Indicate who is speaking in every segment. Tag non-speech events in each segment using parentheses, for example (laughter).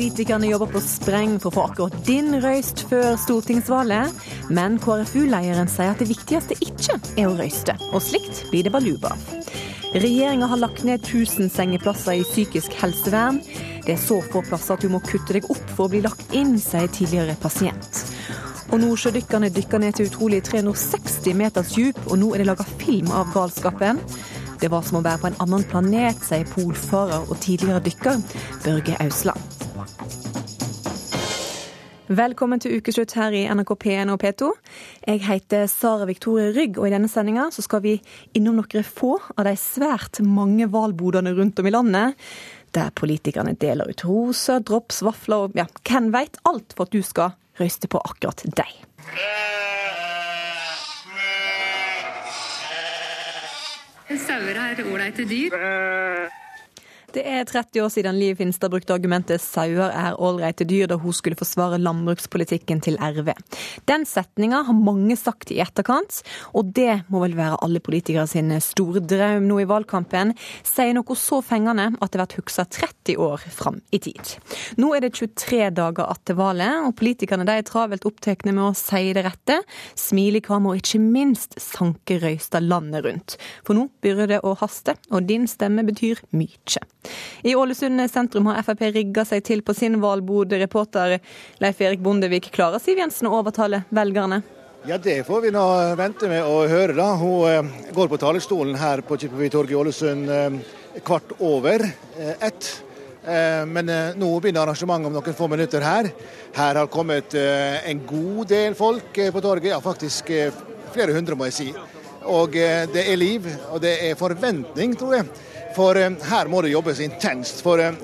Speaker 1: Politikerne jobber på spreng for å få akkurat din røyst før stortingsvalget, men KrFU-lederen sier at det viktigste ikke er å røyste, og slikt blir det baluba av. Regjeringa har lagt ned 1000 sengeplasser i psykisk helsevern. Det er så få plasser at du må kutte deg opp for å bli lagt inn, sier tidligere pasient. Og Nordsjødykkerne dykker ned til utrolig 360 meters dyp, og nå er det laga film av galskapen. Det var som å være på en annen planet, sier polfarer og tidligere dykker Børge Ausland. Velkommen til ukeslutt her i NRK P1 og P2. Jeg heter Sara Victoria Rygg, og i denne sendinga skal vi innom noen få av de svært mange valbodene rundt om i landet. Der politikerne deler ut roser, drops, vafler og ja, hvem veit alt for at du skal røyste på akkurat deg.
Speaker 2: Sauer er ålreite dyr.
Speaker 1: Det er 30 år siden Liv Finstad brukte argumentet 'sauer er ålreite dyr' da hun skulle forsvare landbrukspolitikken til RV. Den setninga har mange sagt i etterkant, og det må vel være alle politikere sin store drøm nå i valgkampen. Sier noe så fengende at det blir huska 30 år fram i tid. Nå er det 23 dager til valget, og politikerne de er travelt opptatt med å si det rette, smile kamera og ikke minst sanke røysta landet rundt. For nå begynner det å haste, og din stemme betyr mye. I Ålesund sentrum har Frp rigga seg til på sin valbod. Reporter Leif Erik Bondevik, klarer Siv Jensen å overtale velgerne?
Speaker 3: Ja, Det får vi nå vente med å høre. da. Hun eh, går på talerstolen her på Kippevitorget i Ålesund eh, kvart over eh, ett. Men nå begynner arrangementet om noen få minutter her. Her har kommet en god del folk på torget. Ja, faktisk flere hundre, må jeg si. Og det er liv, og det er forventning, tror jeg for eh, her må det jobbes intenst. For eh,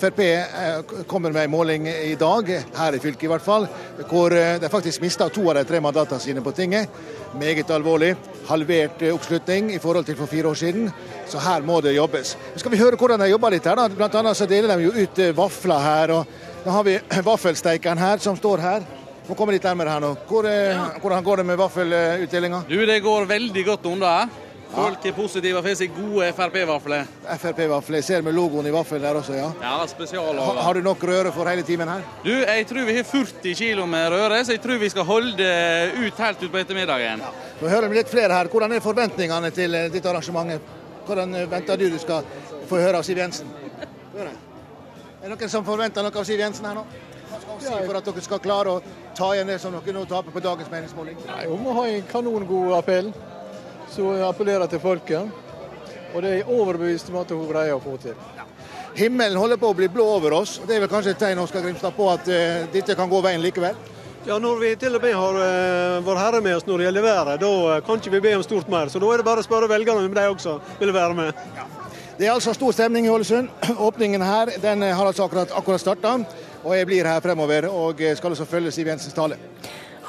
Speaker 3: Frp eh, kommer med en måling i dag, her i fylket i hvert fall, hvor de faktisk mista to av de tre mandatene sine på tinget. Meget alvorlig. Halvert oppslutning i forhold til for fire år siden. Så her må det jobbes. Så skal vi høre hvordan de jobber litt her. da. Blant annet så deler de jo ut vafler her. og Nå har vi (clears throat) vaffelsteikeren her, som står her. Må komme litt nærmere her nå. Hvor, hvordan går det med vaffelutdelinga?
Speaker 4: Du, Det går veldig godt unna. Folk er positive og får seg gode Frp-vafler.
Speaker 3: Frp-vafler. Ser med logoen i vaffelen der også, ja.
Speaker 4: Ja, spesial.
Speaker 3: Har du nok røre for hele timen her?
Speaker 4: Du, Jeg tror vi har 40 kg med røre, så jeg tror vi skal holde ut helt ut på ettermiddagen. Ja.
Speaker 3: Nå hører vi litt flere her. Hvordan er forventningene til dette ditt arrangementet? Hvordan eh, venter du du skal få høre av Siv Jensen? Er det noen som forventer noe av Siv Jensen her nå? Si for at dere skal klare å ta igjen det som dere nå taper på dagens meningsmåling?
Speaker 5: Nei, Hun må ha en kanongod appell så jeg appellerer til folket. Og det er jeg overbevist om at hun greier å få til. Ja.
Speaker 3: Himmelen holder på å bli blå over oss. Det er vel kanskje et tegn Oskar Grimstad, på at uh, dette kan gå veien likevel?
Speaker 5: Ja, Når vi til og med har uh, Vår Herre med oss når det gjelder været, da uh, kan ikke vi be om stort mer. Så da er det bare å spørre velgerne om de også vil være med. Ja.
Speaker 3: Det er altså stor stemning i Ålesund. (clears throat) Åpningen her den har altså akkurat, akkurat starta. Og jeg blir her fremover og skal altså følge Siv Jensens tale.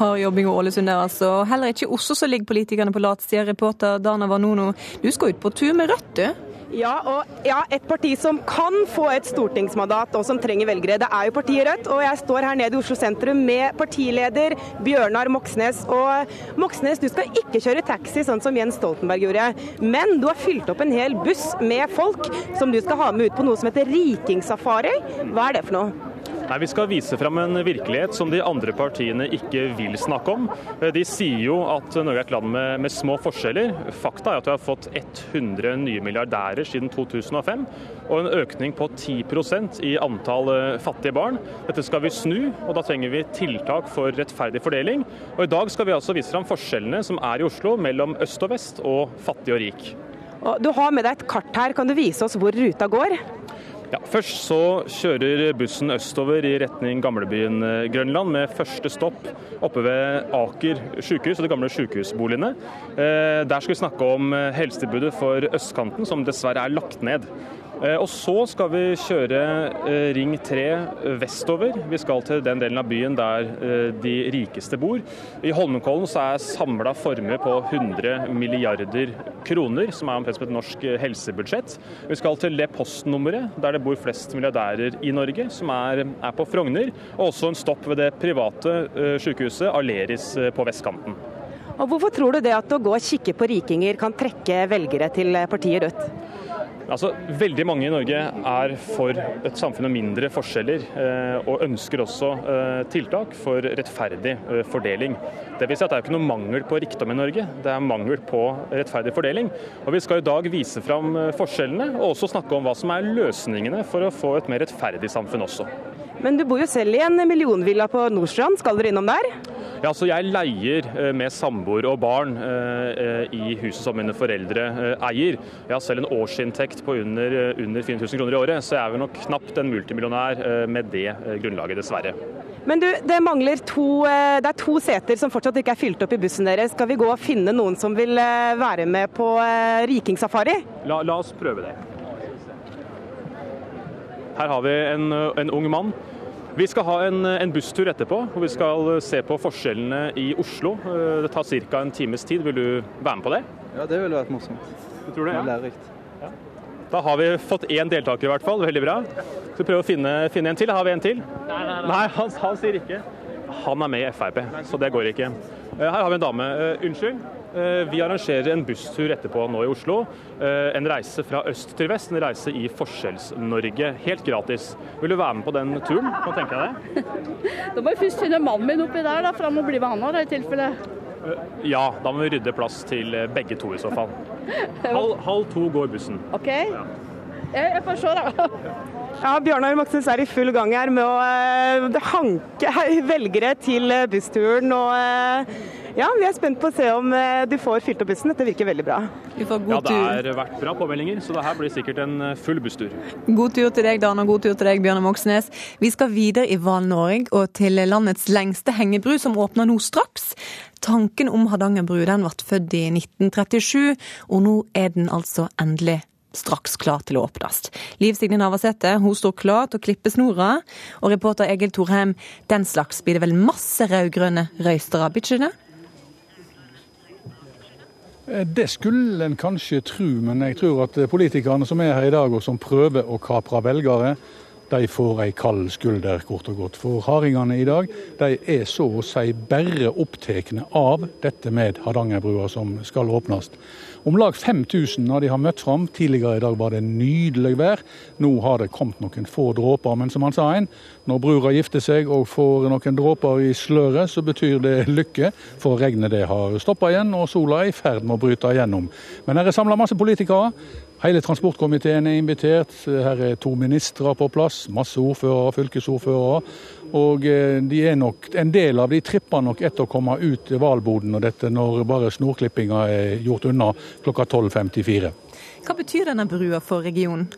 Speaker 1: Har jobbing Ålesund der, altså. Heller ikke i Oslo så ligger politikerne på latsida. Reporter Dana Vanono, du skal ut på tur med Rødt, du?
Speaker 6: Ja, og ja, et parti som kan få et stortingsmandat og som trenger velgere. Det er jo partiet Rødt, og jeg står her nede i Oslo sentrum med partileder Bjørnar Moxnes. Og Moxnes, du skal ikke kjøre taxi sånn som Jens Stoltenberg gjorde, men du har fylt opp en hel buss med folk som du skal ha med ut på noe som heter rikingsafari. Hva er det for noe?
Speaker 7: Nei, Vi skal vise fram en virkelighet som de andre partiene ikke vil snakke om. De sier jo at Norge er et land med, med små forskjeller. Fakta er at vi har fått 100 nye milliardærer siden 2005, og en økning på 10% i antall eh, fattige barn. Dette skal vi snu, og da trenger vi tiltak for rettferdig fordeling. Og I dag skal vi altså vise fram forskjellene som er i Oslo mellom øst og vest og fattig og rik.
Speaker 6: Du har med deg et kart her, kan du vise oss hvor ruta går?
Speaker 7: Ja, først så kjører bussen østover i retning gamlebyen eh, Grønland, med første stopp oppe ved Aker sykehus og de gamle sykehusboligene. Eh, der skal vi snakke om eh, helsetilbudet for østkanten, som dessverre er lagt ned. Eh, og så skal vi kjøre eh, Ring 3 vestover. Vi skal til den delen av byen der eh, de rikeste bor. I Holmenkollen så er samla formue på 100 milliarder kroner, som er omtrent som et norsk helsebudsjett. Vi skal til det postnummeret der det bor flest milliardærer i Norge, som er, er på Frogner. Og også en stopp ved det private sykehuset Aleris på vestkanten.
Speaker 6: Og Hvorfor tror du det at å gå og kikke på rikinger kan trekke velgere til partiet Rødt?
Speaker 7: Altså, Veldig mange i Norge er for et samfunn med mindre forskjeller, eh, og ønsker også eh, tiltak for rettferdig eh, fordeling. Det vil si at det er ikke noe mangel på rikdom i Norge, det er mangel på rettferdig fordeling. Og Vi skal i dag vise fram forskjellene, og også snakke om hva som er løsningene for å få et mer rettferdig samfunn også.
Speaker 6: Men du bor jo selv i en millionvilla på Nordstrand, skal dere innom der?
Speaker 7: Ja, så Jeg leier eh, med samboer og barn eh, eh, i huset som mine foreldre eier. Jeg har selv en årsinntekt på under, under 4000 kroner i året, så jeg er vel nok knapt en multimillionær med det grunnlaget, dessverre.
Speaker 6: Men du, det mangler to, det er to seter som fortsatt ikke er fylt opp i bussen deres. Skal vi gå og finne noen som vil være med på rikingsafari?
Speaker 7: La, la oss prøve det. Her har vi en, en ung mann vi skal ha en, en, busstur etterpå, og vi skal se på forskjellene i Oslo. Det tar ca. en times tid. Vil du være med på det?
Speaker 8: Ja, det ville vært morsomt.
Speaker 7: Du tror det, ja?
Speaker 8: Lærerikt.
Speaker 7: Ja. Da har vi fått én deltaker i hvert fall. Veldig bra. Skal vi prøve å finne, finne en til? Har vi en til? Nei, nei, nei. nei han, han, sier ikke. Han er med i Frp, så det går ikke. Eh, her har vi en dame. Uh, unnskyld? Eh, vi arrangerer en busstur etterpå nå i Oslo. Eh, en reise fra øst til vest, en reise i Forskjells-Norge. Helt gratis. Vil du være med på den turen? Hva tenker jeg deg? (laughs)
Speaker 9: Da må jeg først finne mannen min oppi der, da, for han må bli med han òg i tilfelle.
Speaker 7: Eh, ja, da må vi rydde plass til begge to i så fall. (laughs) Halv, halv to går bussen.
Speaker 9: OK. Ja. Jeg får se, da. (laughs)
Speaker 6: Ja, Bjørnar Moxnes er i full gang her med å hanke (laughs) velgere til bussturen. og ja, vi er spent på å se om eh, du får fylt opp bussen. Dette virker veldig bra.
Speaker 7: ja, det har vært bra påmeldinger, så det her blir sikkert en eh, full busstur.
Speaker 1: God tur til deg, Dan, og god tur til deg, Bjørnar Moxnes. Vi skal videre i Val-Norge og til landets lengste hengebru, som åpner nå straks. Tanken om Hardangerbru den ble født i 1937, og nå er den altså endelig straks klar til å åpnes. Liv Signe Navarsete hun står klar til å klippe snora, og reporter Egil Thorheim, den slags blir det vel masse rød-grønne røystere, av, ikke det?
Speaker 10: Eh, det skulle en kanskje tro, men jeg tror at politikerne som er her i dag og som prøver å kapre velgere, de får ei kald skulder, kort og godt. For hardingene i dag de er så å si bare opptatt av dette med Hardangerbrua som skal åpnes. Om lag 5000 når de har møtt fram. Tidligere i dag var det nydelig vær. Nå har det kommet noen få dråper. Men som han sa en, når brura gifter seg og får noen dråper i sløret, så betyr det lykke. For regnet det har stoppa igjen, og sola er i ferd med å bryte igjennom. Men her er samla masse politikere. Hele transportkomiteen er invitert. Her er to ministre på plass, masse ordførere, fylkesordførere. Og eh, de er nok, en del av de tripper nok etter å komme ut til valboden og dette når bare snorklippinga er gjort unna klokka 12.54.
Speaker 1: Hva betyr denne brua for regionen?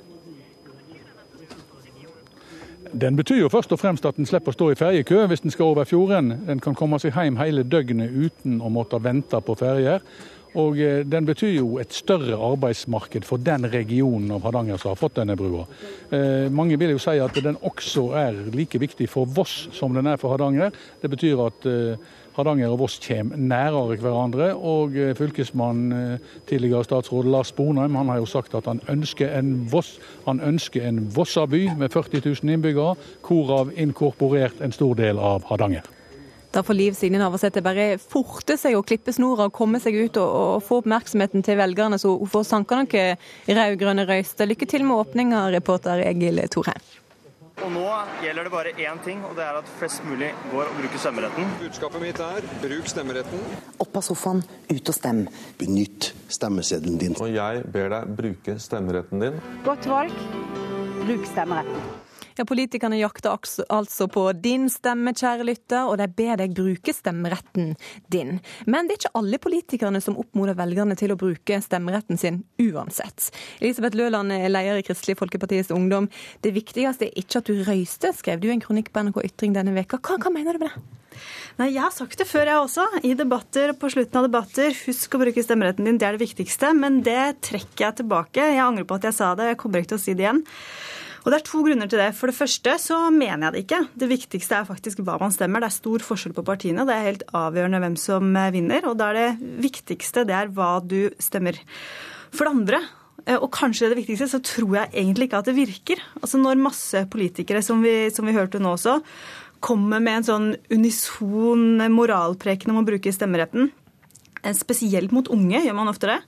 Speaker 10: Den betyr jo først og fremst at den slipper å stå i ferjekø hvis den skal over fjorden. Den kan komme seg hjem hele døgnet uten å måtte vente på ferjer. Og eh, Den betyr jo et større arbeidsmarked for den regionen av Hardanger som har fått denne brua. Eh, mange vil jo si at den også er like viktig for Voss som den er for Hardanger. Det betyr at eh, Hardanger og Voss kommer nærere hverandre. Og fylkesmann, tidligere statsråd Lars Bonheim, han har jo sagt at han ønsker en Voss, han ønsker en Vossaby med 40 000 innbyggere, hvorav inkorporert en stor del av Hardanger.
Speaker 1: Da får Liv Signe Navarsete bare forte seg å klippe snora og komme seg ut og, og få oppmerksomheten til velgerne, så hun får sanka noen rød-grønne røyster. Lykke til med åpninga, reporter Egil Thorheim.
Speaker 11: Og nå gjelder det bare én ting, og det er at flest mulig går og bruker stemmeretten.
Speaker 12: Budskapet mitt er bruk stemmeretten.
Speaker 13: Opp av sofaen, ut og stem.
Speaker 14: Benytt stemmeseddelen din.
Speaker 15: Og jeg ber deg bruke stemmeretten din.
Speaker 16: Godt valg. Bruk stemmeretten.
Speaker 1: Ja, Politikerne jakter altså på din stemme, kjære lytter, og de ber deg bruke stemmeretten din. Men det er ikke alle politikerne som oppmoder velgerne til å bruke stemmeretten sin uansett. Elisabeth Løland er leder i Kristelig Folkepartiets Ungdom. Det viktigste er ikke at du røyster, skrev du i en kronikk på NRK Ytring denne veka. Hva, hva mener du med det?
Speaker 17: Nei, Jeg har sagt det før, jeg også. I debatter, på slutten av debatter. Husk å bruke stemmeretten din, det er det viktigste. Men det trekker jeg tilbake. Jeg angrer på at jeg sa det, og jeg kommer ikke til å si det igjen. Og Det er to grunner til det. For det første så mener jeg det ikke. Det viktigste er faktisk hva man stemmer. Det er stor forskjell på partiene. Det er helt avgjørende hvem som eh, vinner. Og da er det viktigste det er hva du stemmer. For det andre, eh, og kanskje det viktigste, så tror jeg egentlig ikke at det virker. Altså Når masse politikere, som vi, som vi hørte nå også, kommer med en sånn unison moralpreken om å bruke stemmeretten, eh, spesielt mot unge, gjør man ofte det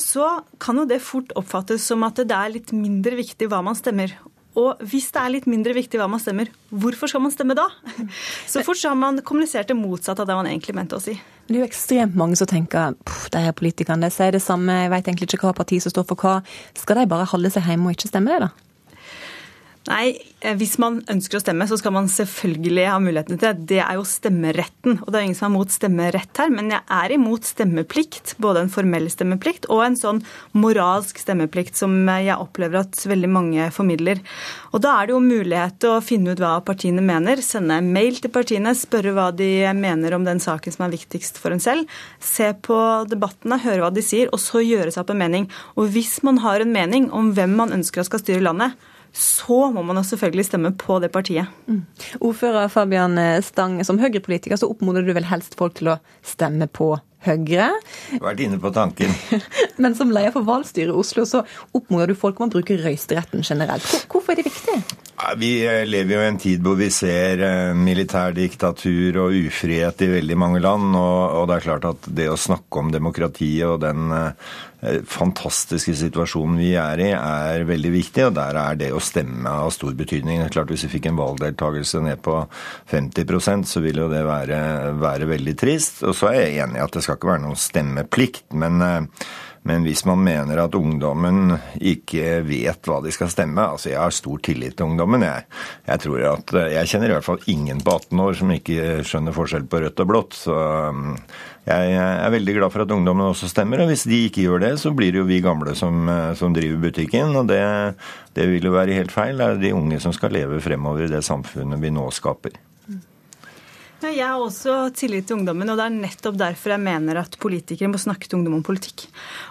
Speaker 17: så kan jo det fort oppfattes som at det er litt mindre viktig hva man stemmer. Og hvis det er litt mindre viktig hva man stemmer, hvorfor skal man stemme da? (laughs) Så fort så har man kommunisert det motsatte av det man egentlig mente å si.
Speaker 1: Det er jo ekstremt mange som tenker de her politikerne sier det samme, jeg vet egentlig ikke hva parti som står for hva. Skal de bare holde seg hjemme og ikke stemme det, da?
Speaker 17: Nei, eh, hvis man ønsker å stemme, så skal man selvfølgelig ha muligheten til det. Det er jo stemmeretten. Og det er ingen som er mot stemmerett her, men jeg er imot stemmeplikt. Både en formell stemmeplikt og en sånn moralsk stemmeplikt som jeg opplever at veldig mange formidler. Og da er det jo mulighet til å finne ut hva partiene mener. Sende mail til partiene, spørre hva de mener om den saken som er viktigst for en selv. Se på debattene, høre hva de sier, og så gjøre seg opp en mening. Og hvis man har en mening om hvem man ønsker at skal styre landet, så må man selvfølgelig stemme på det partiet. Mm.
Speaker 1: Ordfører Fabian Stang, som Høyre-politiker så oppmoder du vel helst folk til å stemme på Høyre?
Speaker 8: Vært inne på tanken. (laughs)
Speaker 1: Men som leder for valgstyret i Oslo så oppmoder du folk om å bruke røysteretten generelt. Hvorfor er det viktig?
Speaker 8: Vi eh, lever jo i en tid hvor vi ser militær militærdiktatur og ufrihet i veldig mange land. Og, det er klart at det å snakke om demokratiet og den eh, fantastiske situasjonen vi er i, er veldig viktig. Og der er det å stemme av stor betydning. Det er klart Hvis vi fikk en valgdeltakelse ned på 50% så ville jo det være, være veldig trist. Og så er jeg enig i at det skal ikke være noen stemmeplikt. men men hvis man mener at ungdommen ikke vet hva de skal stemme altså Jeg har stor tillit til ungdommen. Jeg, jeg, tror at, jeg kjenner i hvert fall ingen på 18 år som ikke skjønner forskjell på rødt og blått. Så um, jeg er veldig glad for at ungdommen også stemmer. Og hvis de ikke gjør det, så blir det jo vi gamle som, som driver butikken. Og det, det vil jo være helt feil. Det er de unge som skal leve fremover i det samfunnet vi nå skaper.
Speaker 17: Jeg har også tillit til ungdommen, og det er nettopp derfor jeg mener at politikere må snakke til ungdom om politikk.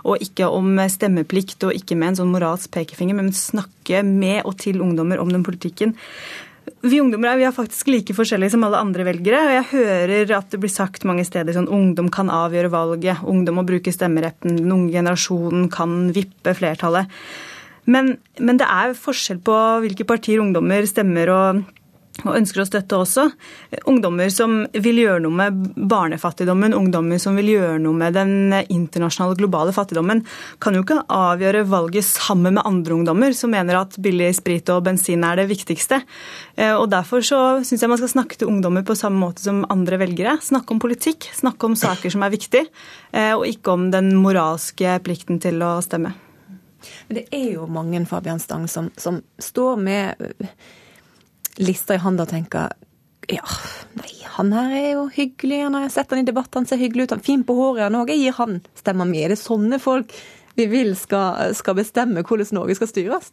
Speaker 17: Og ikke om stemmeplikt og ikke med en sånn moralsk pekefinger, men snakke med og til ungdommer om den politikken. Vi ungdommer er, vi er faktisk like forskjellige som alle andre velgere. og Jeg hører at det blir sagt mange steder sånn ungdom kan avgjøre valget, ungdom må bruke stemmeretten, den unge generasjonen kan vippe flertallet. Men, men det er forskjell på hvilke partier ungdommer stemmer og og ønsker å støtte også. Ungdommer som vil gjøre noe med barnefattigdommen, ungdommer som vil gjøre noe med den internasjonale globale fattigdommen, kan jo ikke avgjøre valget sammen med andre ungdommer som mener at billig sprit og bensin er det viktigste. Eh, og Derfor så syns jeg man skal snakke til ungdommer på samme måte som andre velgere. Snakke om politikk, snakke om saker som er viktig, eh, og ikke om den moralske plikten til å stemme.
Speaker 1: Men det er jo mange Fabian Stang som, som står med lista i hånda og tenker ja, nei, han her er jo hyggelig, han har sett han i debatt, han ser hyggelig ut, han er fin på håret, han òg. Jeg gir han stemma mi. Er det sånne folk vi vil skal, skal bestemme hvordan Norge skal styres?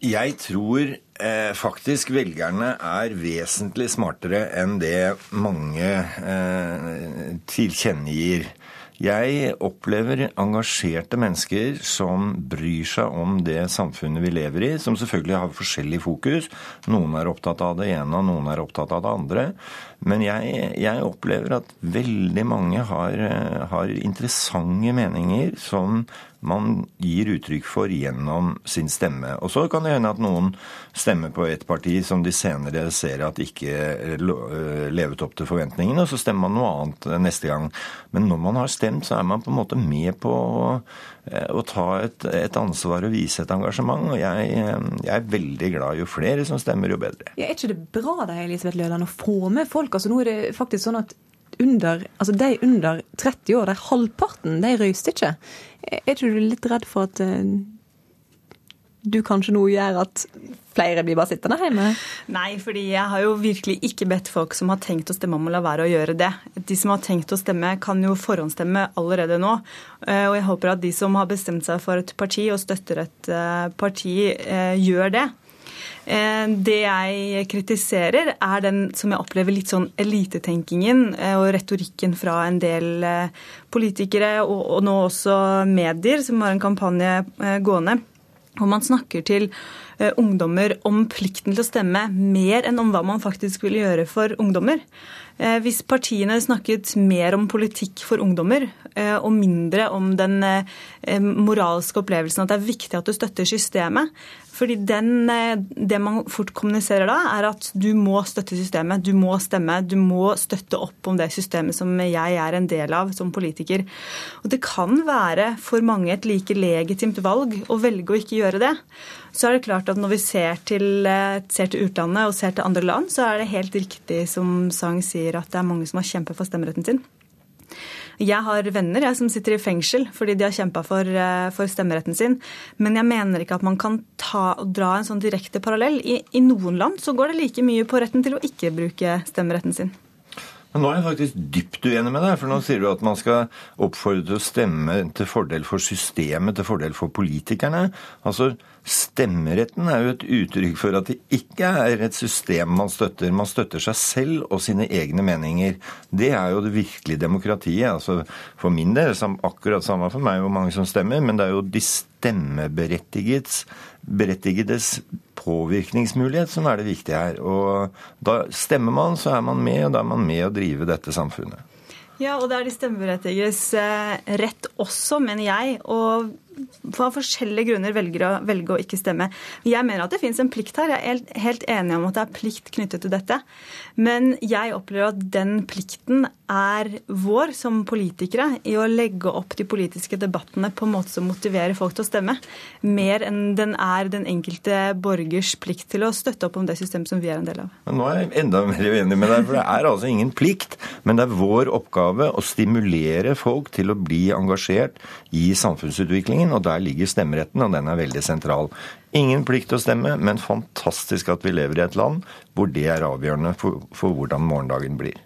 Speaker 8: Jeg tror eh, faktisk velgerne er vesentlig smartere enn det mange eh, tilkjennegir. Jeg opplever engasjerte mennesker som bryr seg om det samfunnet vi lever i, som selvfølgelig har forskjellig fokus. Noen er opptatt av det ene, og noen er opptatt av det andre. Men jeg, jeg opplever at veldig mange har, har interessante meninger som man gir uttrykk for gjennom sin stemme. Og så kan det hende at noen stemmer på et parti som de senere ser at ikke eh, levet opp til forventningene, og så stemmer man noe annet neste gang. Men når man har stemt, så er man på en måte med på å, eh, å ta et, et, ansvar og vise et engasjement. Og jeg, eh, jeg, er veldig glad jo flere som stemmer, jo bedre.
Speaker 1: Ja, er ikke det bra da, Elisabeth Løland, å få med folk? Altså, nå er det faktisk sånn at under, altså de under 30 år, de halvparten, de røyste ikke. Er ikke du litt redd for at uh, du kanskje nå gjør at flere blir bare sittende hjemme?
Speaker 17: Nei, fordi jeg har jo virkelig ikke bedt folk som har tenkt å stemme om å la være å gjøre det. De som har tenkt å stemme, kan jo forhåndsstemme allerede nå. Eh, og jeg håper at de som har bestemt seg for et parti og støtter et eh, parti, gjør det. Eh, det jeg kritiserer, er den som jeg opplever litt sånn elitetenkingen eh, og retorikken fra en del eh, politikere, og nå også medier, som har en kampanje gående, hvor man snakker til ungdommer om plikten til å stemme, mer enn om hva man faktisk vil gjøre for ungdommer. Hvis partiene snakket mer om politikk for ungdommer, og mindre om den moralske opplevelsen at det er viktig at du støtter systemet fordi den, Det man fort kommuniserer da, er at du må støtte systemet, du må stemme, du må støtte opp om det systemet som jeg er en del av som politiker. Og Det kan være for mange et like legitimt valg å velge å ikke gjøre det. Så er det klart at når vi ser til, eh, ser til, utlandet og ser til andre land, så er det helt riktig som Sang sier, at det er mange som har kjempet for stemmeretten sin. Jeg har venner jeg, som sitter i fengsel fordi de har kjempa for, eh, for, stemmeretten sin. Men jeg mener ikke at man kan ta, dra en sånn direkte parallell. I, I noen land så går det like mye på retten til å ikke bruke stemmeretten sin.
Speaker 8: Men nå er jeg faktisk dypt uenig med deg, for nå sier du at man skal oppfordre til å stemme til fordel for systemet, til fordel for politikerne. Altså, Stemmeretten er jo et uttrykk for at det ikke er et system man støtter. Man støtter seg selv og sine egne meninger. Det er jo det virkelige demokratiet. Altså for min del, akkurat samme for meg hvor mange som stemmer, men det er jo de stemmeberettigedes påvirkningsmulighet som er det viktige her. Og da stemmer man, så er man med, og da er man med å drive dette samfunnet.
Speaker 17: Ja, og det er de stemmeberettigedes eh, rett også, mener jeg. Og av forskjellige grunner velger å velge å ikke stemme. Jeg mener at det finnes en plikt her. Jeg er helt enig om at det er plikt knyttet til dette. Men jeg opplever at den plikten er vår som politikere i å legge opp de politiske debattene på en måte som motiverer folk til å stemme, mer enn den er den enkelte borgers plikt til å støtte opp om det systemet som vi er en del av.
Speaker 8: Men nå er jeg enda mer uenig med deg, for det er altså ingen plikt, men det er vår oppgave å stimulere folk til å bli engasjert i samfunnsutviklingen og der ligger stemmeretten, og den er veldig sentral. Ingen plikt til å stemme, men fantastisk at vi lever i et land hvor det er avgjørende for, for hvordan morgendagen blir.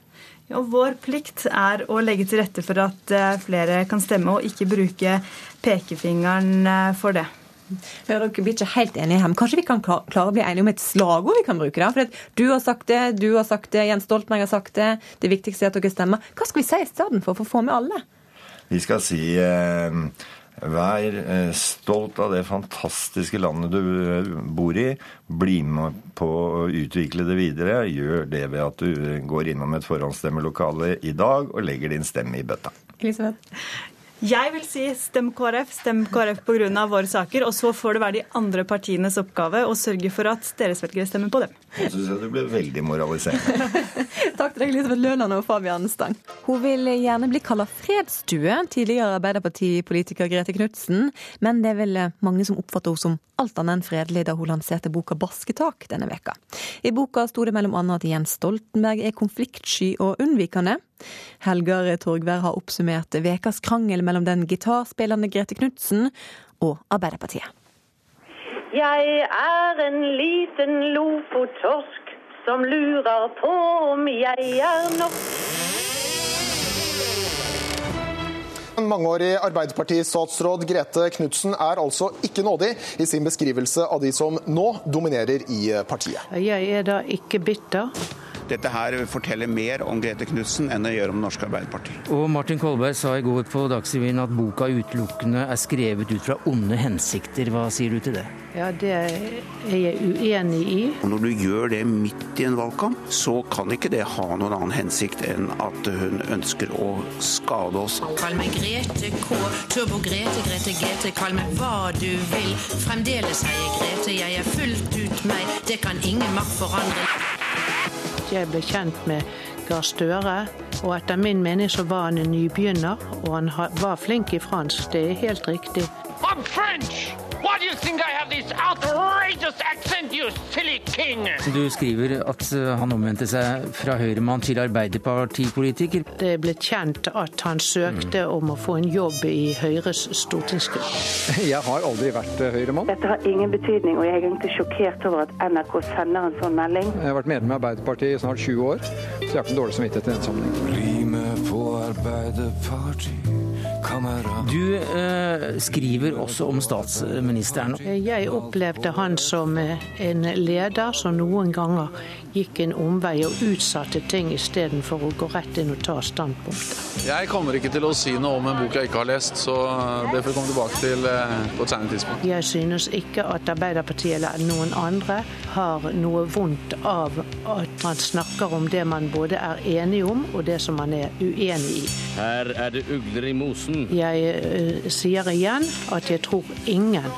Speaker 17: Ja, vår plikt er å legge til rette for at eh, flere kan stemme, og ikke bruke pekefingeren eh, for det.
Speaker 1: Ja, dere blir ikke helt enige her, men Kanskje vi kan klare å bli enige om et slagord vi kan bruke? da? For Du har sagt det, du har sagt det, Jens Stoltenberg har sagt det. Det viktigste er at dere stemmer. Hva skal vi si i stedet for, for å få med alle?
Speaker 8: Vi skal si eh, Vær eh, stolt av det fantastiske landet du eh, bor i. Bli med på å utvikle det videre. Gjør det ved at du går innom et forhåndsstemmelokale i dag og legger din stemme i bøtta.
Speaker 1: Elisabeth?
Speaker 17: Jeg vil si stem KrF, stem KrF pga. våre saker. Og så får det være de andre partienes oppgave å sørge for at deres velgere stemmer på dem.
Speaker 8: Jeg syns du ble veldig moraliserende. (laughs)
Speaker 1: Takk til deg, Elisabeth Løland og Fabian Stang. Hun vil gjerne bli kalla fredsstue, tidligere Arbeiderpartipolitiker Grete Knutsen. Men det er vel mange som oppfatter henne som alt annet enn fredelig da hun lanserte boka 'Basketak' denne veka. I boka sto det mellom annet at Jens Stoltenberg er konfliktsky og unnvikende. Helgar Torgvær har oppsummert vekas krangel mellom den gitarspillende Grete Knutsen og Arbeiderpartiet.
Speaker 18: Jeg er en liten lofottorsk som lurer på om jeg er norsk.
Speaker 19: Mangeårig Arbeiderparti-statsråd Grete Knutsen er altså ikke nådig i sin beskrivelse av de som nå dominerer i partiet.
Speaker 20: Jeg er da ikke bitter.
Speaker 21: Dette her forteller mer om Grete Knutsen enn det gjør om Norske Arbeiderparti.
Speaker 22: Og Martin Kolberg sa i går på Dagsrevyen at boka utelukkende er skrevet ut fra onde hensikter. Hva sier du til det?
Speaker 20: Ja, Det er jeg uenig i.
Speaker 21: Og Når du gjør det midt i en valgkamp, så kan ikke det ha noen annen hensikt enn at hun ønsker å skade oss.
Speaker 23: Kall meg Grete K, Turbo-Grete, Grete GT, kall meg hva du vil. Fremdeles heier Grete, jeg er fullt ut meg, det kan ingen makt forandre
Speaker 20: jeg ble kjent med Gahr Støre. Og etter min mening så var han en nybegynner, og han var flink i fransk. Det er helt riktig. I'm French! Why do you think I have this outrageous
Speaker 22: accent, you silly king? Du skriver at eh, han omvendte seg fra høyremann til arbeiderpartipolitiker.
Speaker 20: Det ble kjent at han søkte mm. om å få en jobb i Høyres stortingsgruppe. (laughs)
Speaker 24: Jeg har aldri vært eh, høyremann.
Speaker 25: Dette har ingen betydning, og jeg er egentlig sjokkert over at NRK sender en sånn melding.
Speaker 24: Jeg har vært medlem av Arbeiderpartiet i snart 20 år, så jeg har ikke dårlig samvittighet i den sammenheng. Bli med på Arbeiderpartiet
Speaker 22: Du eh, skriver også om statsministeren.
Speaker 20: Jeg opplevde han som eh, en leder som noen ganger gikk en omvei og utsatte ting istedenfor å gå rett inn og ta standpunkt.
Speaker 26: Jeg kommer ikke til å si noe om en bok jeg ikke har lest, så det får vi komme tilbake til eh, på et senere tidspunkt.
Speaker 20: Jeg synes ikke at Arbeiderpartiet eller noen andre har noe vondt av at man snakker om det man både er enig om og det som man er uenig i.
Speaker 27: Her er det ugler i mosen.
Speaker 20: Jeg uh, sier igjen at jeg tror ingen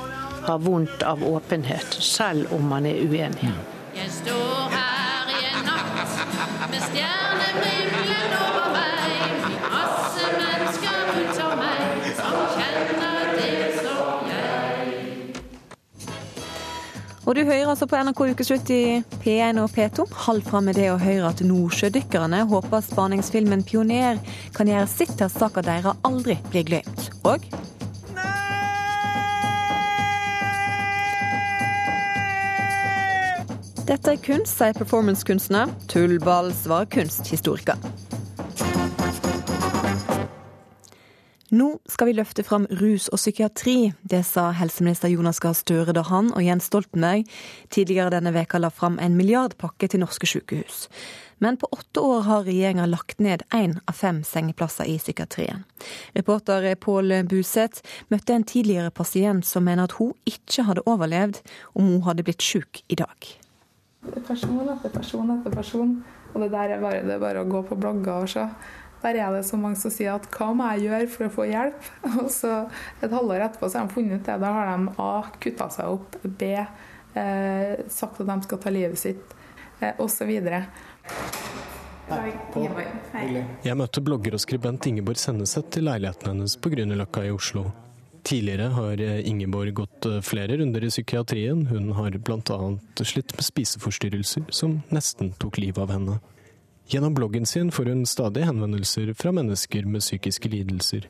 Speaker 20: har vondt av åpenhet, selv om man er uenig.
Speaker 23: Jeg står her i en natt med stjernehimmelen
Speaker 1: Og du hører altså på NRK Ukeslutt i P1 og P2. Hold fram med det å høre at nordsjødykkerne håper spaningsfilmen 'Pioner' kan gjøre sitt til at saka deres aldri blir glemt. Og Dette er kunst, sier performancekunstner. Tullball svarer kunsthistoriker. Nå skal vi løfte fram rus og psykiatri. Det sa helseminister Jonas Gahr Støre da han og Jens Stoltenberg tidligere denne veka la fram en milliardpakke til norske sykehus. Men på åtte år har regjeringa lagt ned én av fem sengeplasser i psykiatrien. Reporter Pål Buseth møtte en tidligere pasient som mener at hun ikke hadde overlevd om hun hadde blitt syk i dag.
Speaker 28: Det er person etter person etter person. Og det der er bare, det er bare å gå på blogger og se. Der er det så mange som sier at hva må jeg gjøre for å få hjelp? (laughs) Og så et halvår etterpå så har de funnet ut det. Da har de A kutta seg opp, B eh, sagt at de skal ta livet sitt, eh, osv.
Speaker 29: Jeg møtte blogger og skribent Ingeborg Senneset til leiligheten hennes på Grünerløkka i Oslo. Tidligere har Ingeborg gått flere runder i psykiatrien. Hun har bl.a. slitt med spiseforstyrrelser som nesten tok livet av henne. Gjennom bloggen sin får hun stadig henvendelser fra mennesker med psykiske lidelser.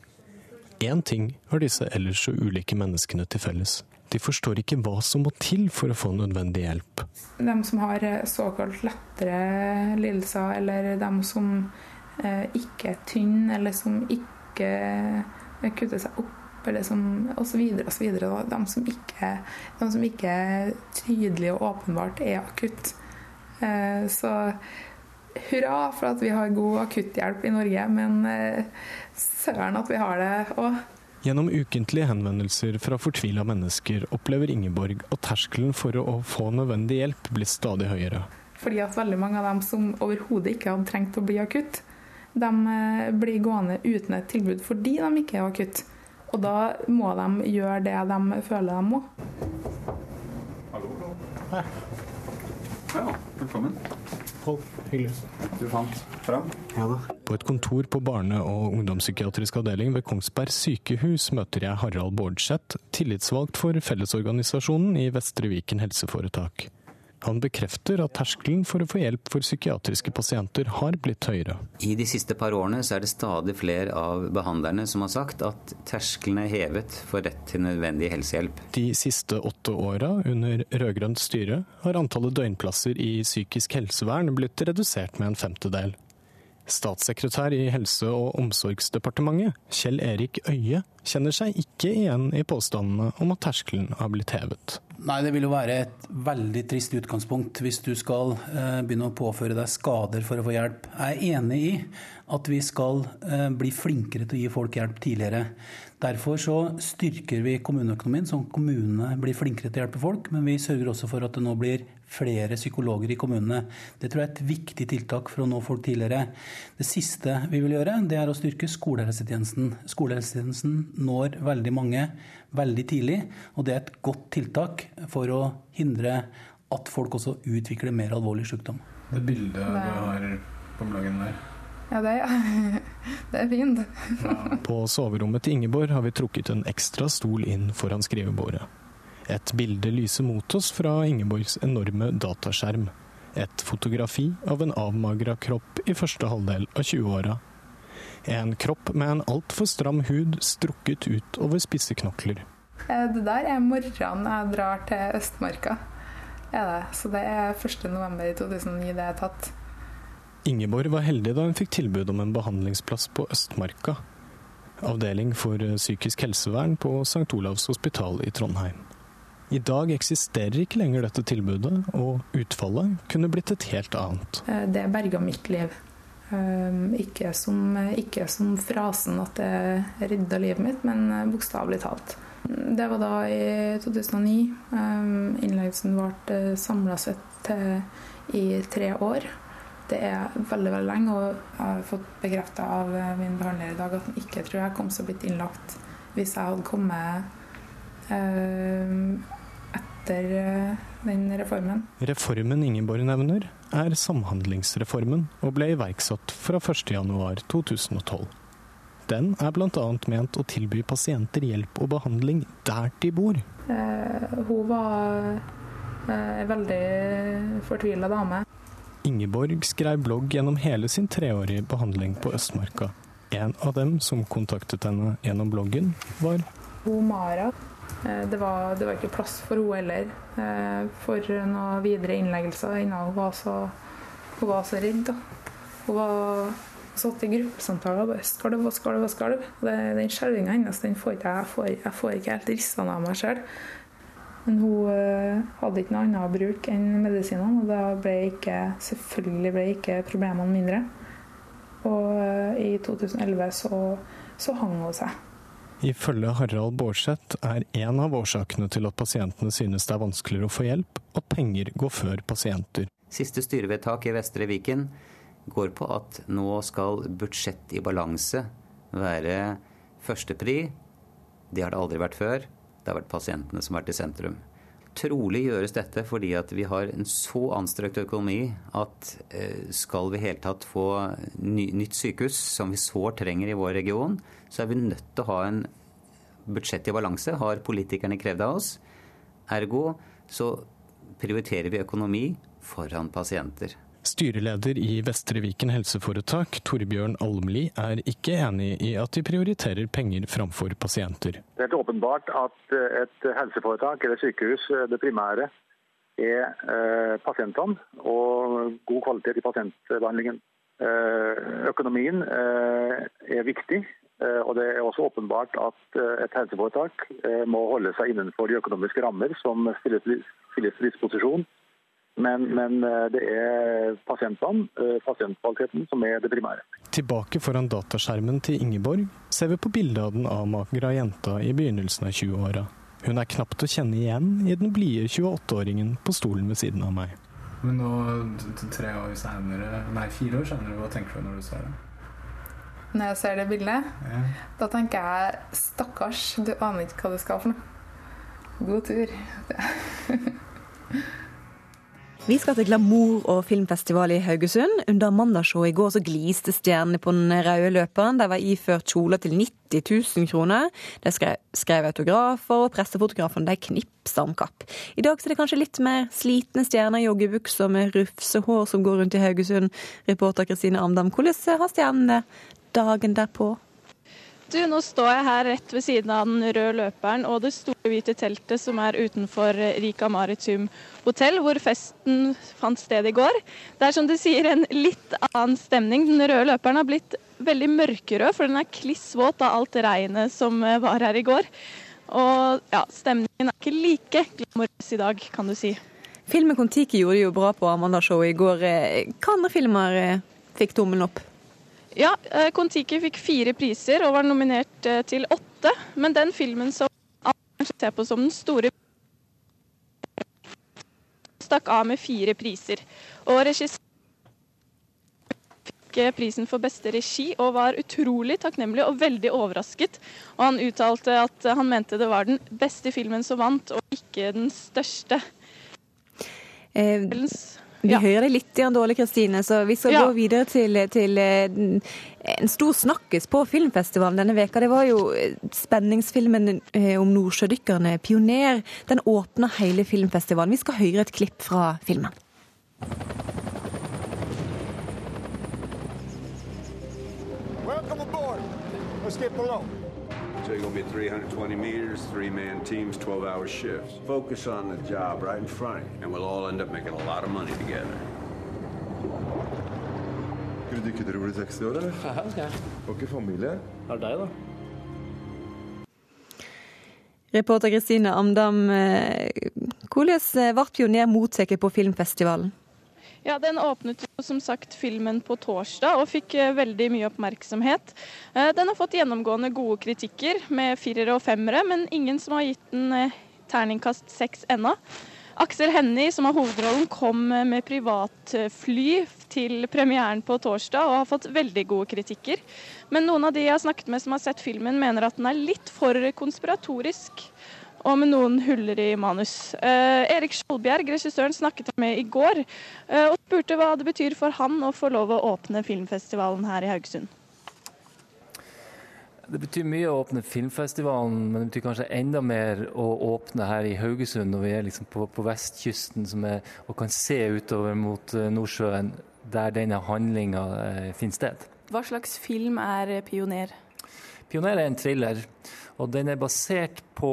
Speaker 29: Én ting har disse ellers så ulike menneskene til felles. De forstår ikke hva som må til for å få nødvendig hjelp.
Speaker 28: De som har såkalt lettere lidelser, eller de som eh, ikke er tynne, eller som ikke kutter seg opp eller som osv. osv. De, som ikke, de som ikke tydelig og åpenbart er akutt. Eh, så hurra for at vi har god akutthjelp i Norge, men søren at vi har det òg.
Speaker 29: Gjennom ukentlige henvendelser fra fortvila mennesker opplever Ingeborg at terskelen for å få nødvendig hjelp blir stadig høyere.
Speaker 28: Fordi at veldig mange av dem som overhodet ikke hadde trengt å bli akutt, de blir gående uten et tilbud fordi de ikke er akutt. Og da må de gjøre det de føler de må. Hallo.
Speaker 30: Hei. Ja, velkommen.
Speaker 29: Hold, hyggelig.
Speaker 30: Du fant fram?
Speaker 29: Ja da. På et kontor på barne- og ungdomspsykiatrisk avdeling ved Kongsberg sykehus møter jeg Harald Bårdseth, tillitsvalgt for Fellesorganisasjonen i Vestre Viken helseforetak. Han bekrefter at terskelen for å få hjelp for psykiatriske pasienter har blitt høyere.
Speaker 31: I de siste par årene så er det stadig flere av behandlerne som har sagt at terskelen er hevet for rett til nødvendig helsehjelp.
Speaker 29: De siste åtte åra under rød-grønt styre har antallet døgnplasser i psykisk helsevern blitt redusert med en femtedel. Statssekretær i Helse- og omsorgsdepartementet, Kjell Erik Øie, kjenner seg ikke igjen i påstandene om at terskelen har blitt hevet.
Speaker 32: Nei, Det vil jo være et veldig trist utgangspunkt hvis du skal eh, begynne å påføre deg skader for å få hjelp. Jeg er enig i at vi skal eh, bli flinkere til å gi folk hjelp tidligere. Derfor så styrker vi kommuneøkonomien, sånn at kommunene blir flinkere til å hjelpe folk. Men vi sørger også for at det nå blir flere psykologer i kommunene. Det tror jeg er et viktig tiltak for å nå folk tidligere. Det siste vi vil gjøre, det er å styrke skolehelsetjenesten. Skolehelsetjenesten når veldig mange veldig tidlig, og det er et godt tiltak for å hindre at folk også utvikler mer alvorlig sykdom.
Speaker 29: Det bildet du har på bloggen der.
Speaker 28: Ja, det er, (laughs) det er fint.
Speaker 29: På soverommet til Ingeborg har vi trukket en ekstra stol inn foran skrivebordet. Et bilde lyser mot oss fra Ingeborgs enorme dataskjerm. Et fotografi av en avmagra kropp i første halvdel av 20-åra. En kropp med en altfor stram hud strukket ut over spisse knokler.
Speaker 28: Det der er morgenen jeg drar til Østmarka. Er det. Så det er 1.11.2009 det er tatt.
Speaker 29: Ingeborg var heldig da hun fikk tilbud om en behandlingsplass på Østmarka. avdeling for psykisk helsevern på St. Olavs hospital i Trondheim. I dag eksisterer ikke lenger dette tilbudet, og utfallet kunne blitt et helt annet.
Speaker 28: Eh, Det berga mitt liv. Eh, Ikke som, ikke som frasen at det redda livet mitt, men eh, bokstavelig talt. Det var da i 2009. Eh, Innleggelsen ble samla sett i tre år. Det er veldig veldig lenge, og jeg har fått bekrefta av eh, min behandler i dag at han ikke tror jeg kom til å blitt innlagt hvis jeg hadde kommet eh, etter eh, den reformen.
Speaker 29: Reformen Ingeborg nevner, er Samhandlingsreformen og ble iverksatt fra 1.1.2012. Den er bl.a. ment å tilby pasienter hjelp og behandling der de bor.
Speaker 28: Eh, hun var eh, en veldig fortvila dame.
Speaker 29: Ingeborg skrev blogg gjennom hele sin treårige behandling på Østmarka. En av dem som kontaktet henne gjennom bloggen, var
Speaker 28: Hun Mara. eh, Det var, det var ikke plass for henne heller eh, for noen videre innleggelser hun var så, hun var så redd. Hun var satt i gruppesamtaler og bare skalv og skalv og skalv. Den skjelvinga hennes den får jeg, jeg får, jeg får ikke helt rissa av meg sjøl. Men hun eh, hadde ikke noe annet bruk enn medisinene, og da ble ikke, selvfølgelig ble ikke problemene mindre. Og eh, i 2011 så, så hang hun seg.
Speaker 29: Ifølge Harald Bårdseth er en av årsakene til at pasientene synes det er vanskeligere å få hjelp, at penger går før pasienter.
Speaker 31: Siste styrevedtak i Vestre Viken går på at nå skal budsjett i balanse være førstepri. Det har det aldri vært før. Det har vært pasientene som har vært i sentrum. Trolig gjøres dette fordi at vi har en så anstrengt økonomi at eh, skal vi i hele tatt få ny, nytt sykehus, som vi sårt trenger i vår region, så er vi nødt til å ha en budsjett i balanse, har politikerne krevd av oss. Ergo så prioriterer vi økonomi foran pasienter.
Speaker 29: Styreleder i Vestre Viken helseforetak, Torbjørn Almli, er ikke enig i at de prioriterer penger framfor pasienter.
Speaker 33: Det er helt åpenbart at eh, et helseforetak eller sykehus, eh, det primære, er eh, pasientene og god kvalitet i pasientbehandlingen. Eh, økonomien er viktig, og det er også åpenbart at et helseforetak må holde seg innenfor de økonomiske rammer som stilles til disposisjon. Men, men eh, det er pasientene, eh, pasientkvaliteten, som er det primære.
Speaker 29: Tilbake foran dataskjermen til Ingeborg ser vi på bildet av den avmagra jenta i begynnelsen av 20-åra. Hun er knapt å kjenne igjen i den blide 28-åringen på stolen ved siden av meg.
Speaker 30: Men nå, tre år senere, nei, fire år senere, hva tenker du når du ser det?
Speaker 28: Når jeg ser det bildet,
Speaker 30: Ja.
Speaker 28: da tenker jeg stakkars, du aner ikke hva du skal for noe. God tur. (laughs)
Speaker 1: Vi skal til glamour- og filmfestival i Haugesund. Under mandagsshowet i går så gliste stjernene på den røde løperen. De var iført kjoler til 90 000 kroner. De skrev, autografer, og pressefotografene de knipsa om kapp. I dag så er det kanskje litt mer slitne stjerner, i joggebukser med rufsehår som går rundt i Haugesund. Reporter Kristine Amdam, hvordan har stjernene dagen derpå?
Speaker 34: Du, nå står jeg her rett ved siden av den røde løperen og det store hvite teltet som er utenfor Rika Maritim hotell, hvor festen fant sted i går. Det er som du sier en litt annen stemning. Den røde løperen har blitt veldig mørkerød, for den er kliss våt av alt regnet som eh, var her i går. Og ja, stemningen er ikke like glamorøs i dag, kan du si.
Speaker 1: Filmen Kon-Tiki gjorde det jo bra på Amanda-showet i går. Eh, Hva andre filmer eh, fikk tommelen opp?
Speaker 34: Ja, eh, Kon-Tiki fikk fire priser og var nominert eh, til åtte. Men den filmen som kanskje ser på som den store stakk av med fire priser. Og regissør fikk eh, prisen for beste regi og var utrolig takknemlig og veldig overrasket. Og han uttalte at han mente det var den beste filmen som vant, og ikke den største.
Speaker 1: Eh, vi hører deg litt grann dårlig, Kristine, så vi skal
Speaker 34: Ja.
Speaker 1: gå videre til, til eh, en stor snakkes på filmfestivalen denne veka. Det var jo eh, spenningsfilmen eh, om nordsjødykkerne 'Pioner'. Den åpner hele filmfestivalen. Vi skal høre et klipp fra filmen.
Speaker 35: Welcome aboard. Let's get below.
Speaker 36: Usually it'll be 320 meters, three-man teams, 12-hour shifts.
Speaker 35: Focus on the job right in front of you,
Speaker 36: and we'll all end up making a lot of money together.
Speaker 35: Skulle du ikke tro du ble 60 år, eller?
Speaker 27: Ja, okay.
Speaker 35: Og ikke familie?
Speaker 27: Det er deg, da.
Speaker 1: Reporter Kristine Amdam, eh, hvordan ble pioner mottatt på filmfestivalen?
Speaker 34: Ja, Den åpnet jo som sagt filmen på torsdag og fikk eh, veldig mye oppmerksomhet. Eh, Den har fått gjennomgående gode kritikker med firere og femmere, men ingen som har gitt den eh, terningkast seks ennå. Aksel Hennie, som har hovedrollen, kom med privatfly til premieren på torsdag og har fått veldig gode kritikker. Men noen av de jeg har snakket med som har sett filmen, mener at den er litt for konspiratorisk og med noen huller i manus. Eh, Erik Skjoldbjerg, regissøren, snakket jeg med i går eh, og spurte hva det betyr for han å få lov å åpne filmfestivalen her i Haugesund.
Speaker 37: Det betyr mye å åpne filmfestivalen, men det betyr kanskje enda mer å åpne her i Haugesund når vi er liksom på, på vestkysten er, og kan se utover mot eh, Nordsjøen, der denne handlinga eh, finner sted.
Speaker 34: Hva slags film er Pioner?
Speaker 37: Pioner er en thriller, og den er basert på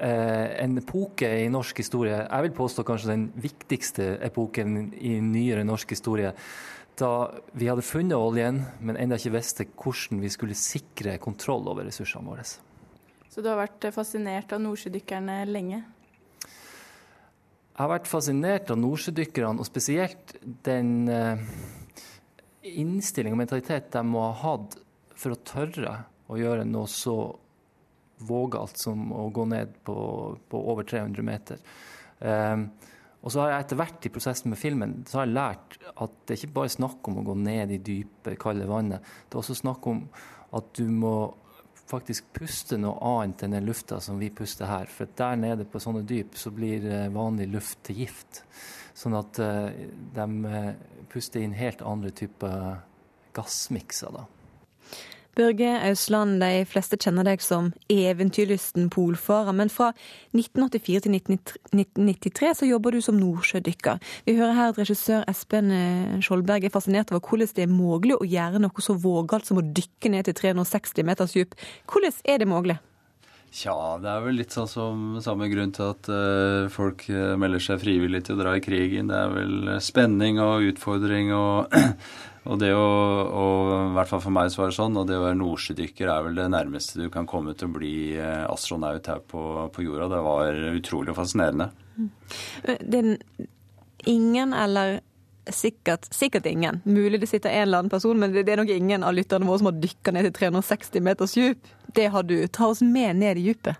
Speaker 37: eh, en epoke i norsk historie. Jeg vil påstå kanskje den viktigste epoken i nyere norsk historie da vi hadde funnet oljen, men ennå ikke visste hvordan vi skulle sikre kontroll over ressursene våre.
Speaker 34: Så du har vært fascinert av nordsjødykkerne lenge?
Speaker 37: Jeg har vært fascinert av nordsjødykkerne, og spesielt den eh, innstilling og mentalitet de må ha hatt for å tørre å gjøre noe så vågalt som å gå ned på, på over 300 meter. Um, og så har jeg etter hvert i prosessen med filmen så har jeg lært at det er ikke bare snakk om å gå ned i dype, kalde vannet. Det er også snakk om at du må faktisk puste noe annet enn den lufta som vi puster her. For der nede på sånne dyp så blir eh, vanlig luft til gift. Sånn at uh, de eh, puster inn helt andre typer gassmikser, da.
Speaker 1: Børge Ausland, de fleste kjenner deg som eventyrlysten polfarer, men fra 1984 til 1993 så jobber du som nordsjødykker. Vi hører her at regissør Espen eh, Skjoldberg er fascinert over hvordan det er mulig å gjøre noe så vågalt som å dykke ned til 360 meters dyp. Hvordan er det mulig?
Speaker 38: Tja, det er vel litt sånn som samme grunn til at uh, folk uh, melder seg frivillig til å dra i krigen. Det er vel spenning og utfordring og (clears throat) Og det å, og, i hvert fall for meg så var det sånn, og det å være nordsjødykker er vel det nærmeste du kan komme til å bli eh, astronaut her på, på jorda. Det var utrolig fascinerende.
Speaker 1: Det er ingen, eller sikkert, sikkert ingen, mulig det sitter en eller annen person, men det er nok ingen av lytterne våre som har dykka ned til 360 meters dyp. Det har du. Ta oss med ned i dypet.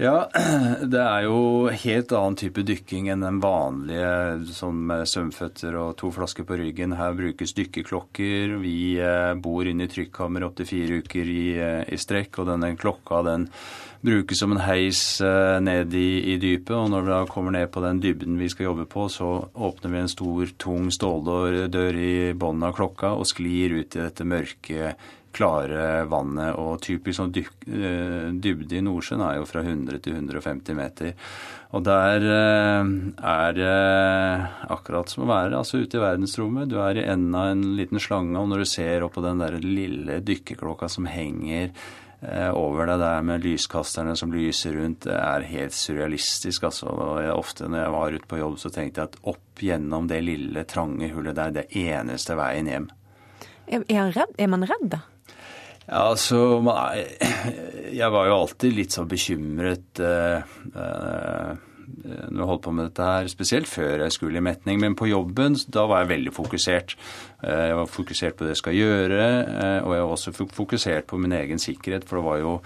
Speaker 38: Ja, (clears throat) det er jo helt annen type dykking enn den vanlige som svømmeføtter og to flasker på ryggen. Her brukes dykkerklokker. Vi eh, bor inne i trykkammer opptil fire uker i, eh, i, strekk, og denne klokka den brukes som en heis eh, ned i, i, dypet. Og når vi da kommer ned på den dybden vi skal jobbe på, så åpner vi en stor, tung ståldør i bunnen av klokka og sklir ut i dette mørke klare vannet. Og typisk sånn dyp, dybde i Nordsjøen er jo fra 100 til 150 meter. Og der eh, er det akkurat som å være altså ute i verdensrommet. Du er i enden av en liten slange, og når du ser opp på den der lille dykkerklokka som henger eh, over Det der med lyskasterne som lyser rundt, det er helt surrealistisk. altså. Og jeg, ofte når jeg var ute på jobb, så tenkte jeg at opp gjennom det lille, trange hullet der, det eneste veien hjem.
Speaker 1: Er, er, redd? er man redd, da?
Speaker 38: Ja, altså (clears throat) Jeg var jo alltid litt så bekymret uh, uh, når jeg holdt på med dette her, spesielt før jeg skulle i metning. Men på jobben, da var jeg veldig fokusert. Uh, jeg var fokusert på det jeg skal gjøre, og jeg var også fokusert på min egen sikkerhet, for det var jo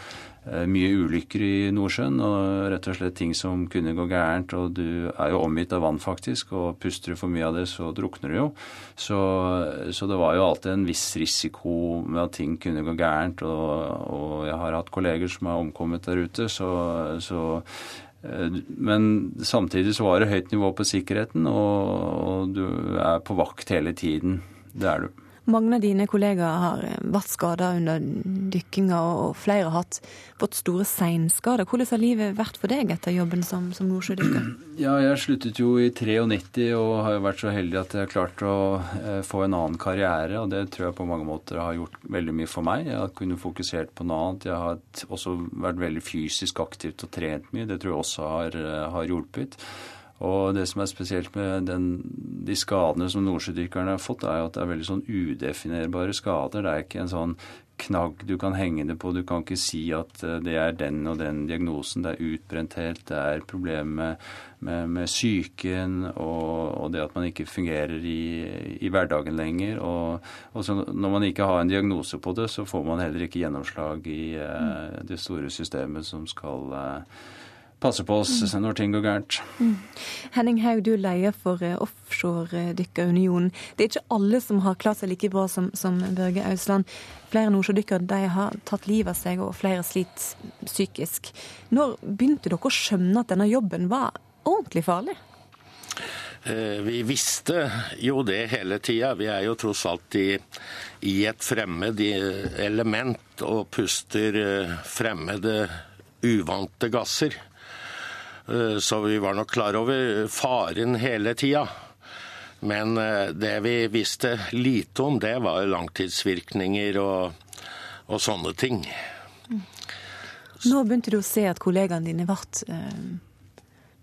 Speaker 38: Eh, mye ulykker i Nordsjøen og rett og slett ting som kunne gå gærent. Og du er jo omgitt av vann, faktisk, og puster du for mye av det, så drukner du jo. Så, så det var jo alltid en viss risiko med at ting kunne gå gærent. Og, og jeg har hatt kolleger som har omkommet der ute, så, så eh, men samtidig så var det høyt nivå på sikkerheten, og, og du er på vakt hele tiden. Det er du.
Speaker 1: Mange av dine kollegaer har eh, vært skada under dykkinga, og flere har hatt, fått store seinskader. Hvordan har livet vært for deg etter jobben som, som nordsjødykker? (clears throat)
Speaker 38: Ja, jeg sluttet jo i 93 og har jo vært så heldig at jeg har klart å eh, få en annen karriere. Og det tror jeg på mange måter har gjort veldig mye for meg. Jeg har kunnet fokusert på noe annet. Jeg har også vært veldig fysisk aktivt og trent mye. Det tror jeg også har, eh, har hjulpet. Og det som er spesielt med den, de skadene som nordsjødykkerne har fått, er at det er veldig sånn udefinerbare skader. Det er ikke en sånn knagg du kan henge det på. Du kan ikke si at eh, det er den og den diagnosen. Det er utbrenthet, det er problemer med, med, med psyken og, og, det at man ikke fungerer i, i hverdagen lenger. Og, og når man ikke har en diagnose på det, så får man heller ikke gjennomslag i uh, det store systemet som skal uh, passe på oss mm. når ting går gærent. Mm.
Speaker 1: Henning Haug, du er leder for eh, Offshoredykkerunionen. Det er ikke alle som har klart seg like bra som, som Børge Ausland. Flere nordsjødykkere har tatt livet av seg, og flere sliter psykisk. Når begynte dere å skjønne at denne jobben var ordentlig farlig?
Speaker 39: Eh, vi visste jo det hele tida. Vi er jo tross alt i, i et fremmed element og puster eh, fremmede, uvante gasser. Eh, så vi var nok klar over faren hele tida. Men eh, det vi visste lite om, det var langtidsvirkninger og, og sånne ting.
Speaker 1: Nå begynte du å se at kollegaene dine ble eh,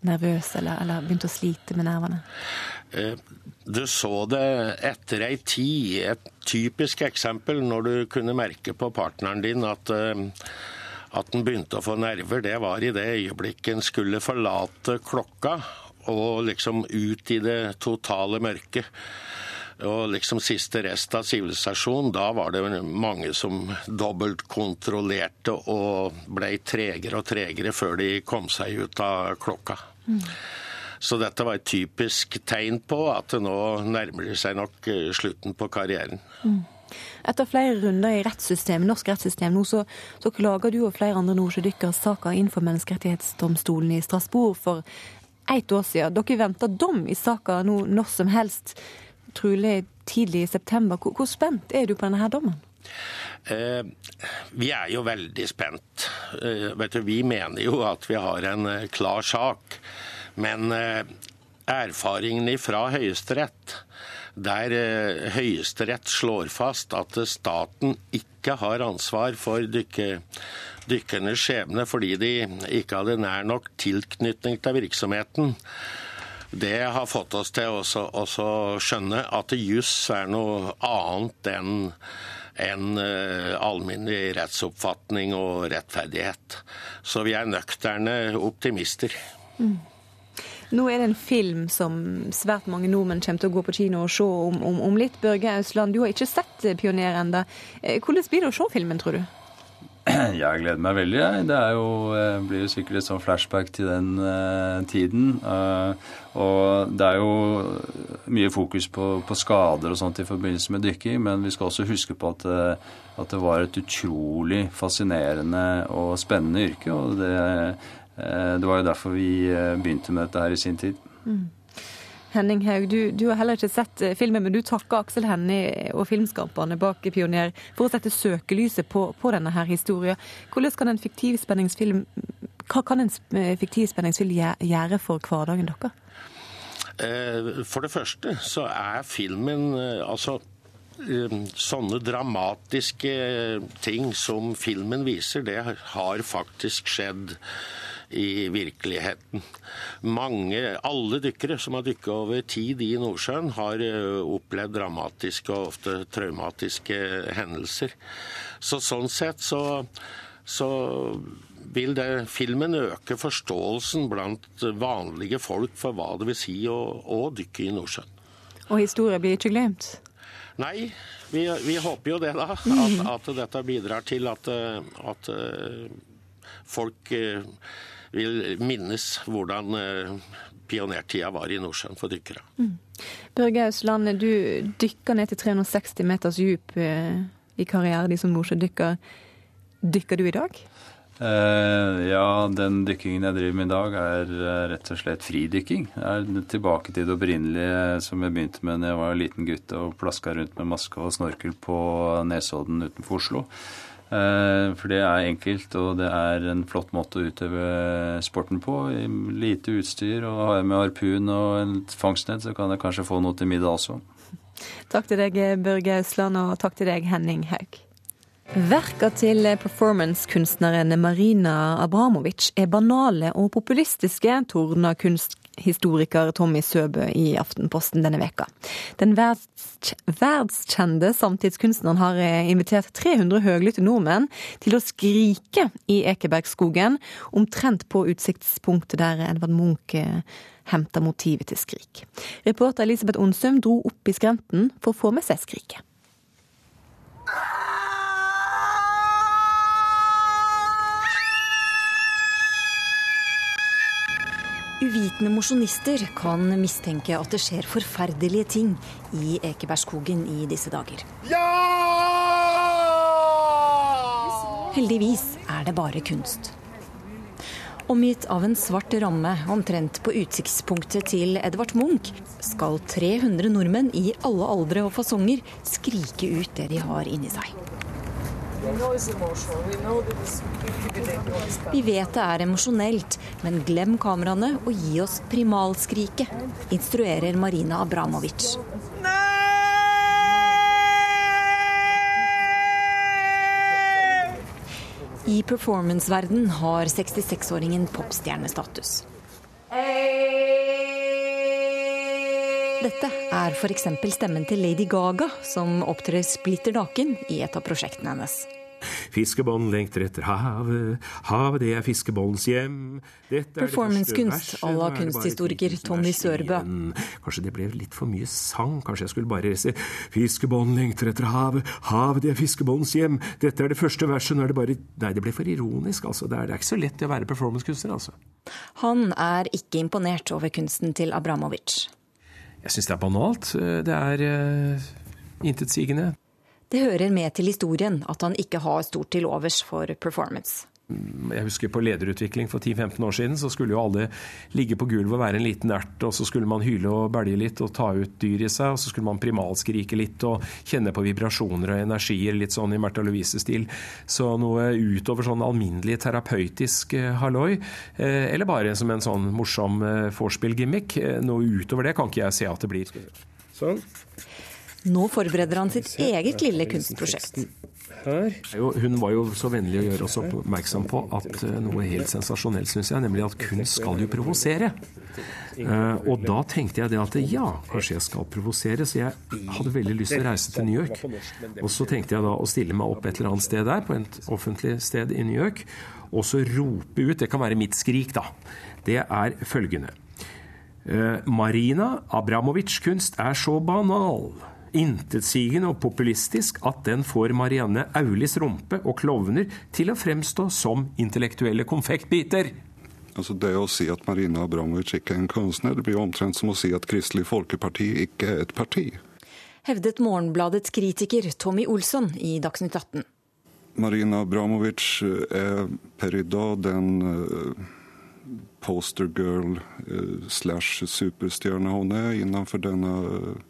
Speaker 1: nervøse eller, eller, begynte å slite med nervene?
Speaker 39: Du så det etter ei tid. Et typisk eksempel når du kunne merke på partneren din at at den begynte å få nerver, det var i det øyeblikket han skulle forlate klokka og liksom ut i det totale mørket. Og liksom siste rest av sivilisasjonen, da var det mange som dobbeltkontrollerte og ble tregere og tregere før de kom seg ut av klokka. Mm. Så dette var et typisk tegn på at det nå nærmer seg nok eh, slutten på karrieren. Mm.
Speaker 1: Etter flere runder i rettssystemet, norsk rettssystem nå, så, så klager du og flere andre nordsjødykkere saka inn for Menneskerettighetsdomstolen i Strasbourg for ett år siden. Dere venter dom i saka nå når som helst, trolig tidlig i september. Hvor, hvor spent er du på denne her dommen?
Speaker 39: Eh, vi er jo veldig spent. Eh, du, vi mener jo at vi har en eh, klar sak. Men eh, erfaringene fra Høyesterett der eh, Høyesterett slår fast at staten ikke har ansvar for dykke, dykkernes skjebne fordi de ikke hadde nær nok tilknytning til virksomheten. Det har fått oss til å skjønne at juss er noe annet enn enn uh, alminnelig rettsoppfatning og rettferdighet. Så vi er nøkterne optimister. Mm.
Speaker 1: Nå er det en film som svært mange nordmenn kommer til å gå på kino og se om, om, om litt. Børge Ausland, du har ikke sett 'Pioner' ennå. Eh, hvordan blir det å se filmen, tror du? (clears throat)
Speaker 38: Jeg gleder meg veldig. Jeg. Det jo, eh, blir jo sikkert et sånn flashback til den uh, tiden. Uh, og det er jo mye fokus på, på, skader og sånt i forbindelse med dykking, men vi skal også huske på at, at det var et utrolig fascinerende og spennende yrke. og det Eh, det var jo derfor vi eh, begynte med dette her i sin tid. Mm.
Speaker 1: Henning Haug, du, du, har heller ikke sett eh, filmen, men du takker Aksel Hennie og filmskaperne bak Pioner for å sette søkelyset på, på denne her historien. Hvordan kan en fiktiv spenningsfilm, hva kan en fiktiv spenningsfilm gjøre for hverdagen deres?
Speaker 39: For det første så er filmen altså Sånne dramatiske ting som filmen viser, det har faktisk skjedd i virkeligheten. Mange, alle dykkere som har dykket over tid i Nordsjøen, har eh, opplevd dramatiske og ofte traumatiske hendelser. Så sånn sett så, så vil det, filmen øke forståelsen blant vanlige folk for hva det vil si å, å dykke i Nordsjøen.
Speaker 1: Og historien blir ikke glemt?
Speaker 39: Nei, vi, vi, håper jo det, da. At, at dette bidrar til at, at eh, folk eh, vil minnes hvordan eh, pionertida var i Nordsjøen for dykkere. Mm.
Speaker 1: Børge Ausland, du dykker ned til 360 meters dyp eh, i karrieren din som nordsjødykker. Dykker du i dag?
Speaker 38: Uh, ja, den dykkingen jeg driver med i dag, er uh, rett og slett fridykking. Jeg er tilbake til det opprinnelige som jeg begynte med da jeg var en liten gutt og plaska rundt med maske og snorkel på Nesodden utenfor Oslo. Eh, for det er enkelt, og det er en flott måte å utøve sporten på. Lite utstyr, og har jeg med harpun og en fangstnett, så kan jeg kanskje få noe til middag også. (laughs)
Speaker 1: Takk til deg, Børge Ausland, og takk til deg, Henning Haug. Verka til performancekunstneren Marina Abramovic er banale og populistiske, tordner kunst historiker Tommy Søbø i Aftenposten denne veka. Den verds, verdskjente samtidskunstneren har eh, invitert 300 høglytte nordmenn til å skrike i Ekebergskogen, omtrent på utsiktspunktet der Edvard Munch eh, henta motivet til Skrik. Reporter Elisabeth Onsum dro opp i skrenten for å få med seg skriket.
Speaker 40: Uvitende mosjonister kan mistenke at det skjer forferdelige ting i Ekebergskogen i disse dager. Heldigvis er det bare kunst. Omgitt av en svart ramme omtrent på utsiktspunktet til Edvard Munch, skal 300 nordmenn i alle aldre og fasonger skrike ut det de har inni seg. Vi vet det er emosjonelt, men glem kameraene og gi oss primalskriket, instruerer Marina Abramovic. I performanceverden har 66-åringen popstjernestatus. Dette er f.eks. stemmen til Lady Gaga, som opptrer splitter naken i et av prosjektene hennes.
Speaker 41: Fiskebånd lengter etter havet, havet det er fiskebåndens hjem. Er
Speaker 40: Performancekunst à la
Speaker 41: er
Speaker 40: kunsthistoriker Tommy Sørbø.
Speaker 41: Kanskje det ble litt for mye sang, kanskje jeg skulle bare se Fiskebånd lengter etter havet, havet det er fiskebåndens hjem. Dette er det første verset, nå er det bare Nei, det ble for ironisk, altså. Det er, det er ikke så lett å være performancekunstner, altså.
Speaker 40: Han er ikke imponert over kunsten til Abramovic.
Speaker 41: Jeg syns det er banalt. Det er uh, intetsigende.
Speaker 40: Det hører med til historien at han ikke har stort til overs for performance.
Speaker 41: Jeg husker på lederutvikling for 10-15 år siden, så skulle jo alle ligge på gulvet og være en liten ert, og så skulle man hyle og bælje litt og ta ut dyr i seg, og så skulle man primalskrike litt og kjenne på vibrasjoner og energier, litt sånn i Märtha Louise-stil. Så noe utover sånn alminnelig terapeutisk eh, halloi, eh, eller bare som en sånn morsom eh, vorspiel-gimmick, noe utover det kan ikke jeg se at det blir. Sånn.
Speaker 40: Nå forbereder han sitt eget lille kunstprosjekt.
Speaker 41: Her. Hun var jo så vennlig å gjøre oss oppmerksom på at eh, noe helt sensasjonelt, syns jeg, nemlig at kunst skal jo provosere. Eh, og da tenkte jeg det at ja, kanskje jeg skal provosere, så jeg hadde veldig lyst til å reise til New York. Og så tenkte jeg da å stille meg opp et eller annet sted der, på et offentlig sted i New York, og så rope ut, det kan være mitt skrik da, det er følgende. Eh, Marina Abramovic kunst er så banal intetsigende og populistisk at den får Marianne Aulis rumpe og klovner til å fremstå som intellektuelle konfektbiter.
Speaker 42: Altså det å si at Marina Abramovic ikke er en kunstner, det blir omtrent som å si at Kristelig Folkeparti ikke er et parti.
Speaker 40: Hevdet Morgenbladets kritiker Tommy Olsson i Dagsnytt 18.
Speaker 42: Marina Abramovic er per i dag den eh, postergirl eh, slash superstjerne hun er innenfor denne eh,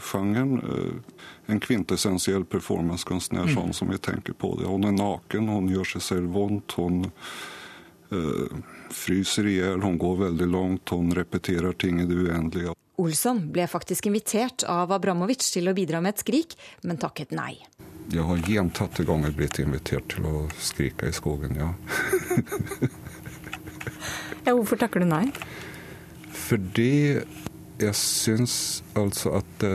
Speaker 42: genren. Eh, En kvintessensiell performancekunstner,
Speaker 43: Mm.
Speaker 42: sånn som vi tenker på det. Hun er naken, hun gjør seg selv vondt, hun eh, fryser i hjel, hun går veldig langt, hun repeterer ting i det uendelige.
Speaker 40: Olsson ble faktisk invitert av Abramovic til å bidra med et skrik, men takket nei.
Speaker 42: Jeg har gjentatte ganger blitt invitert til å skrike i skogen, ja.
Speaker 40: Ja, hvorfor takker du nei?
Speaker 42: Fordi jeg syns altså at det,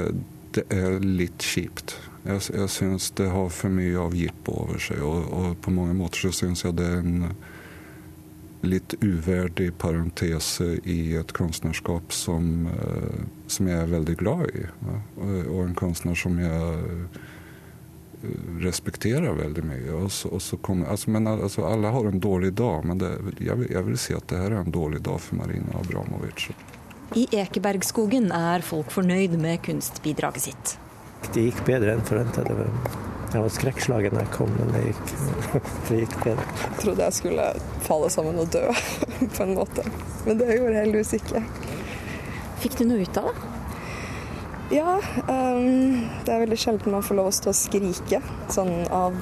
Speaker 42: det er litt kjipt. Jeg, jeg syns det har for mye av jippo over seg, og, og på mange måter så syns jeg det er en litt uverdig parentese i et kunstnerskap som, eh, som jeg er veldig glad i. Og, en kunstner som jeg eh, respekterer veldig mye. Og så, og så kommer, altså, men, altså, alle har en dårlig dag, men det, jeg, vil, jeg vil si at det her er en dårlig dag for Marina Abramovic.
Speaker 40: I Ekebergskogen er folk fornøyd med kunstbidraget sitt.
Speaker 43: Det gikk bedre enn forventa. Jeg var skrekkslagen da jeg kom, men det gikk, (laughs) det gikk bedre.
Speaker 44: Jeg trodde jeg skulle falle sammen og dø, (laughs) på en måte. Men det gjorde jeg heldigvis ikke.
Speaker 40: Fikk du noe ut av det?
Speaker 44: Ja, Um, det er veldig sjelden man får lov å stå og skrike sånn av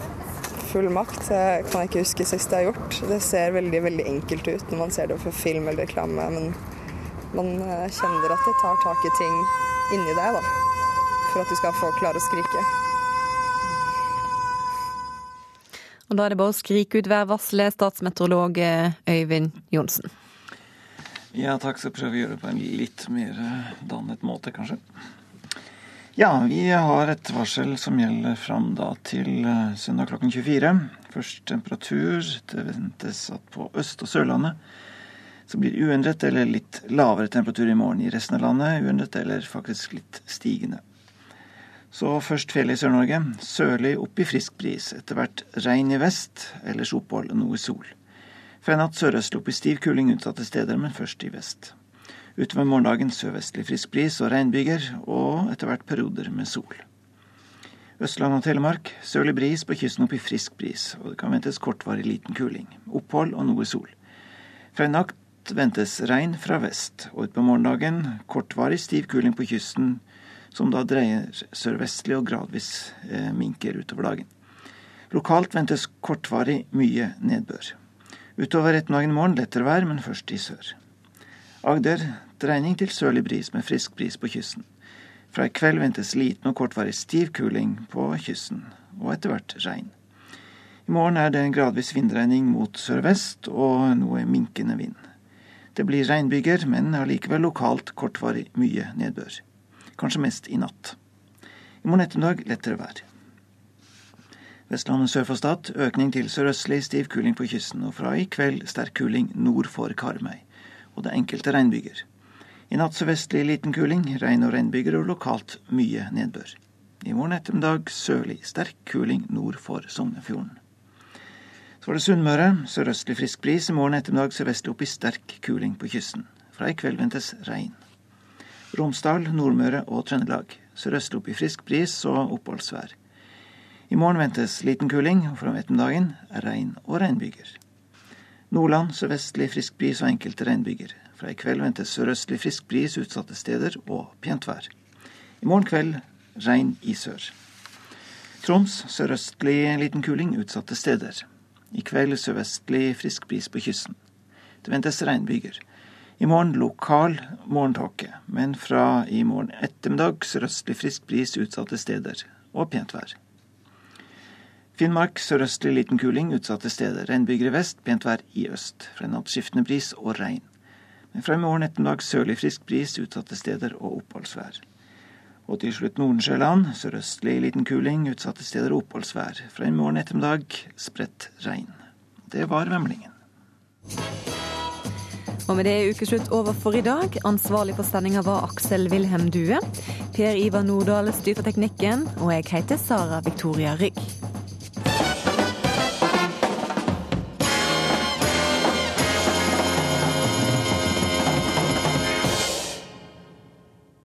Speaker 44: full makt. Det kan jeg ikke huske sist jeg har gjort. Det ser veldig, veldig enkelt ut når man ser det på film eller reklame, men man eh, kjenner at det tar tak i ting inni deg, da. For at du skal få klare å skrike.
Speaker 1: Og da er det bare å skrike ut værvarselet, statsmeteorolog eh, Øyvind Johnsen.
Speaker 45: Ja, takk. Skal prøve å gjøre det på en litt mer dannet måte, kanskje. Ja, vi har et varsel som gjelder fram da til eh, søndag klokken 24. Først temperatur. Det ventes at på Øst- og Sørlandet så blir det uendret eller litt lavere temperatur i morgen. I resten av landet uendret eller faktisk litt stigende. Så først fjellet i Sør-Norge. Sørlig opp i frisk bris. Etter hvert regn i vest, ellers opphold og noe sol. Fra i natt sørøstlig opp i stiv kuling utsatte steder, men først i vest. Utover morgendagen sørvestlig frisk bris og regnbyger, og etter hvert perioder med sol. Østland og Telemark sørlig bris, på kysten opp i frisk bris, og det kan ventes kortvarig liten kuling. Opphold og noe sol. Fra i ventes regn fra vest, og utpå morgendagen kortvarig stiv kuling på kysten, som da dreier sørvestlig og gradvis eh, minker utover dagen. Lokalt ventes kortvarig mye nedbør. Utover ettermiddagen i morgen lettere vær, men først i sør. Agder dreining til sørlig bris med frisk bris på kysten. Fra i kveld ventes liten og kortvarig stiv kuling på kysten, og etter hvert regn. I morgen er det en gradvis vindregning mot sørvest og noe minkende vind. Det blir regnbyger, men allikevel lokalt kortvarig mye nedbør. Kanskje mest i natt. I morgen ettermiddag lettere vær. Vestlandet sør for Stad økning til sørøstlig stiv kuling på kysten, og fra i kveld sterk kuling nord for Karmøy. Og det er enkelte regnbyger. I natt sørvestlig liten kuling, regn og regnbyger og lokalt mye nedbør. I morgen ettermiddag sørlig sterk kuling nord for Sognefjorden. Så var det Sunnmøre. Sørøstlig frisk bris. I morgen ettermiddag sørvestlig opp i sterk kuling på kysten. Fra i kveld ventes regn. Romsdal, Nordmøre og Trøndelag. Sørøstlig opp i frisk bris og oppholdsvær. I morgen ventes liten kuling, og fra ettermiddagen regn og regnbyger. Nordland sørvestlig frisk bris og enkelte regnbyger. Fra i kveld ventes sørøstlig frisk bris utsatte steder og pent vær. I morgen kveld regn i sør. Troms sørøstlig liten kuling utsatte steder. I kveld sørvestlig frisk bris på kysten. Det ventes regnbyger. I morgen lokal morgentåke, men fra i morgen ettermiddag sørøstlig frisk bris utsatte steder og pent vær. Finnmark sørøstlig liten kuling utsatte steder. Regnbyger i vest, pent vær i øst. Fra i natt skiftende bris og regn. Men fra i morgen ettermiddag sørlig frisk bris utsatte steder og oppholdsvær. Og til slutt Nordensjøland. Sørøstlig liten kuling, utsatte steder oppholdsvær. Fra i morgen ettermiddag spredt regn. Det var vemlingen.
Speaker 1: Og med det er ukeslutt over for i dag. Ansvarlig for sendinga var Aksel Wilhelm Due. Per Ivar Nordahl styrte teknikken, og jeg heter Sara Victoria Rygg.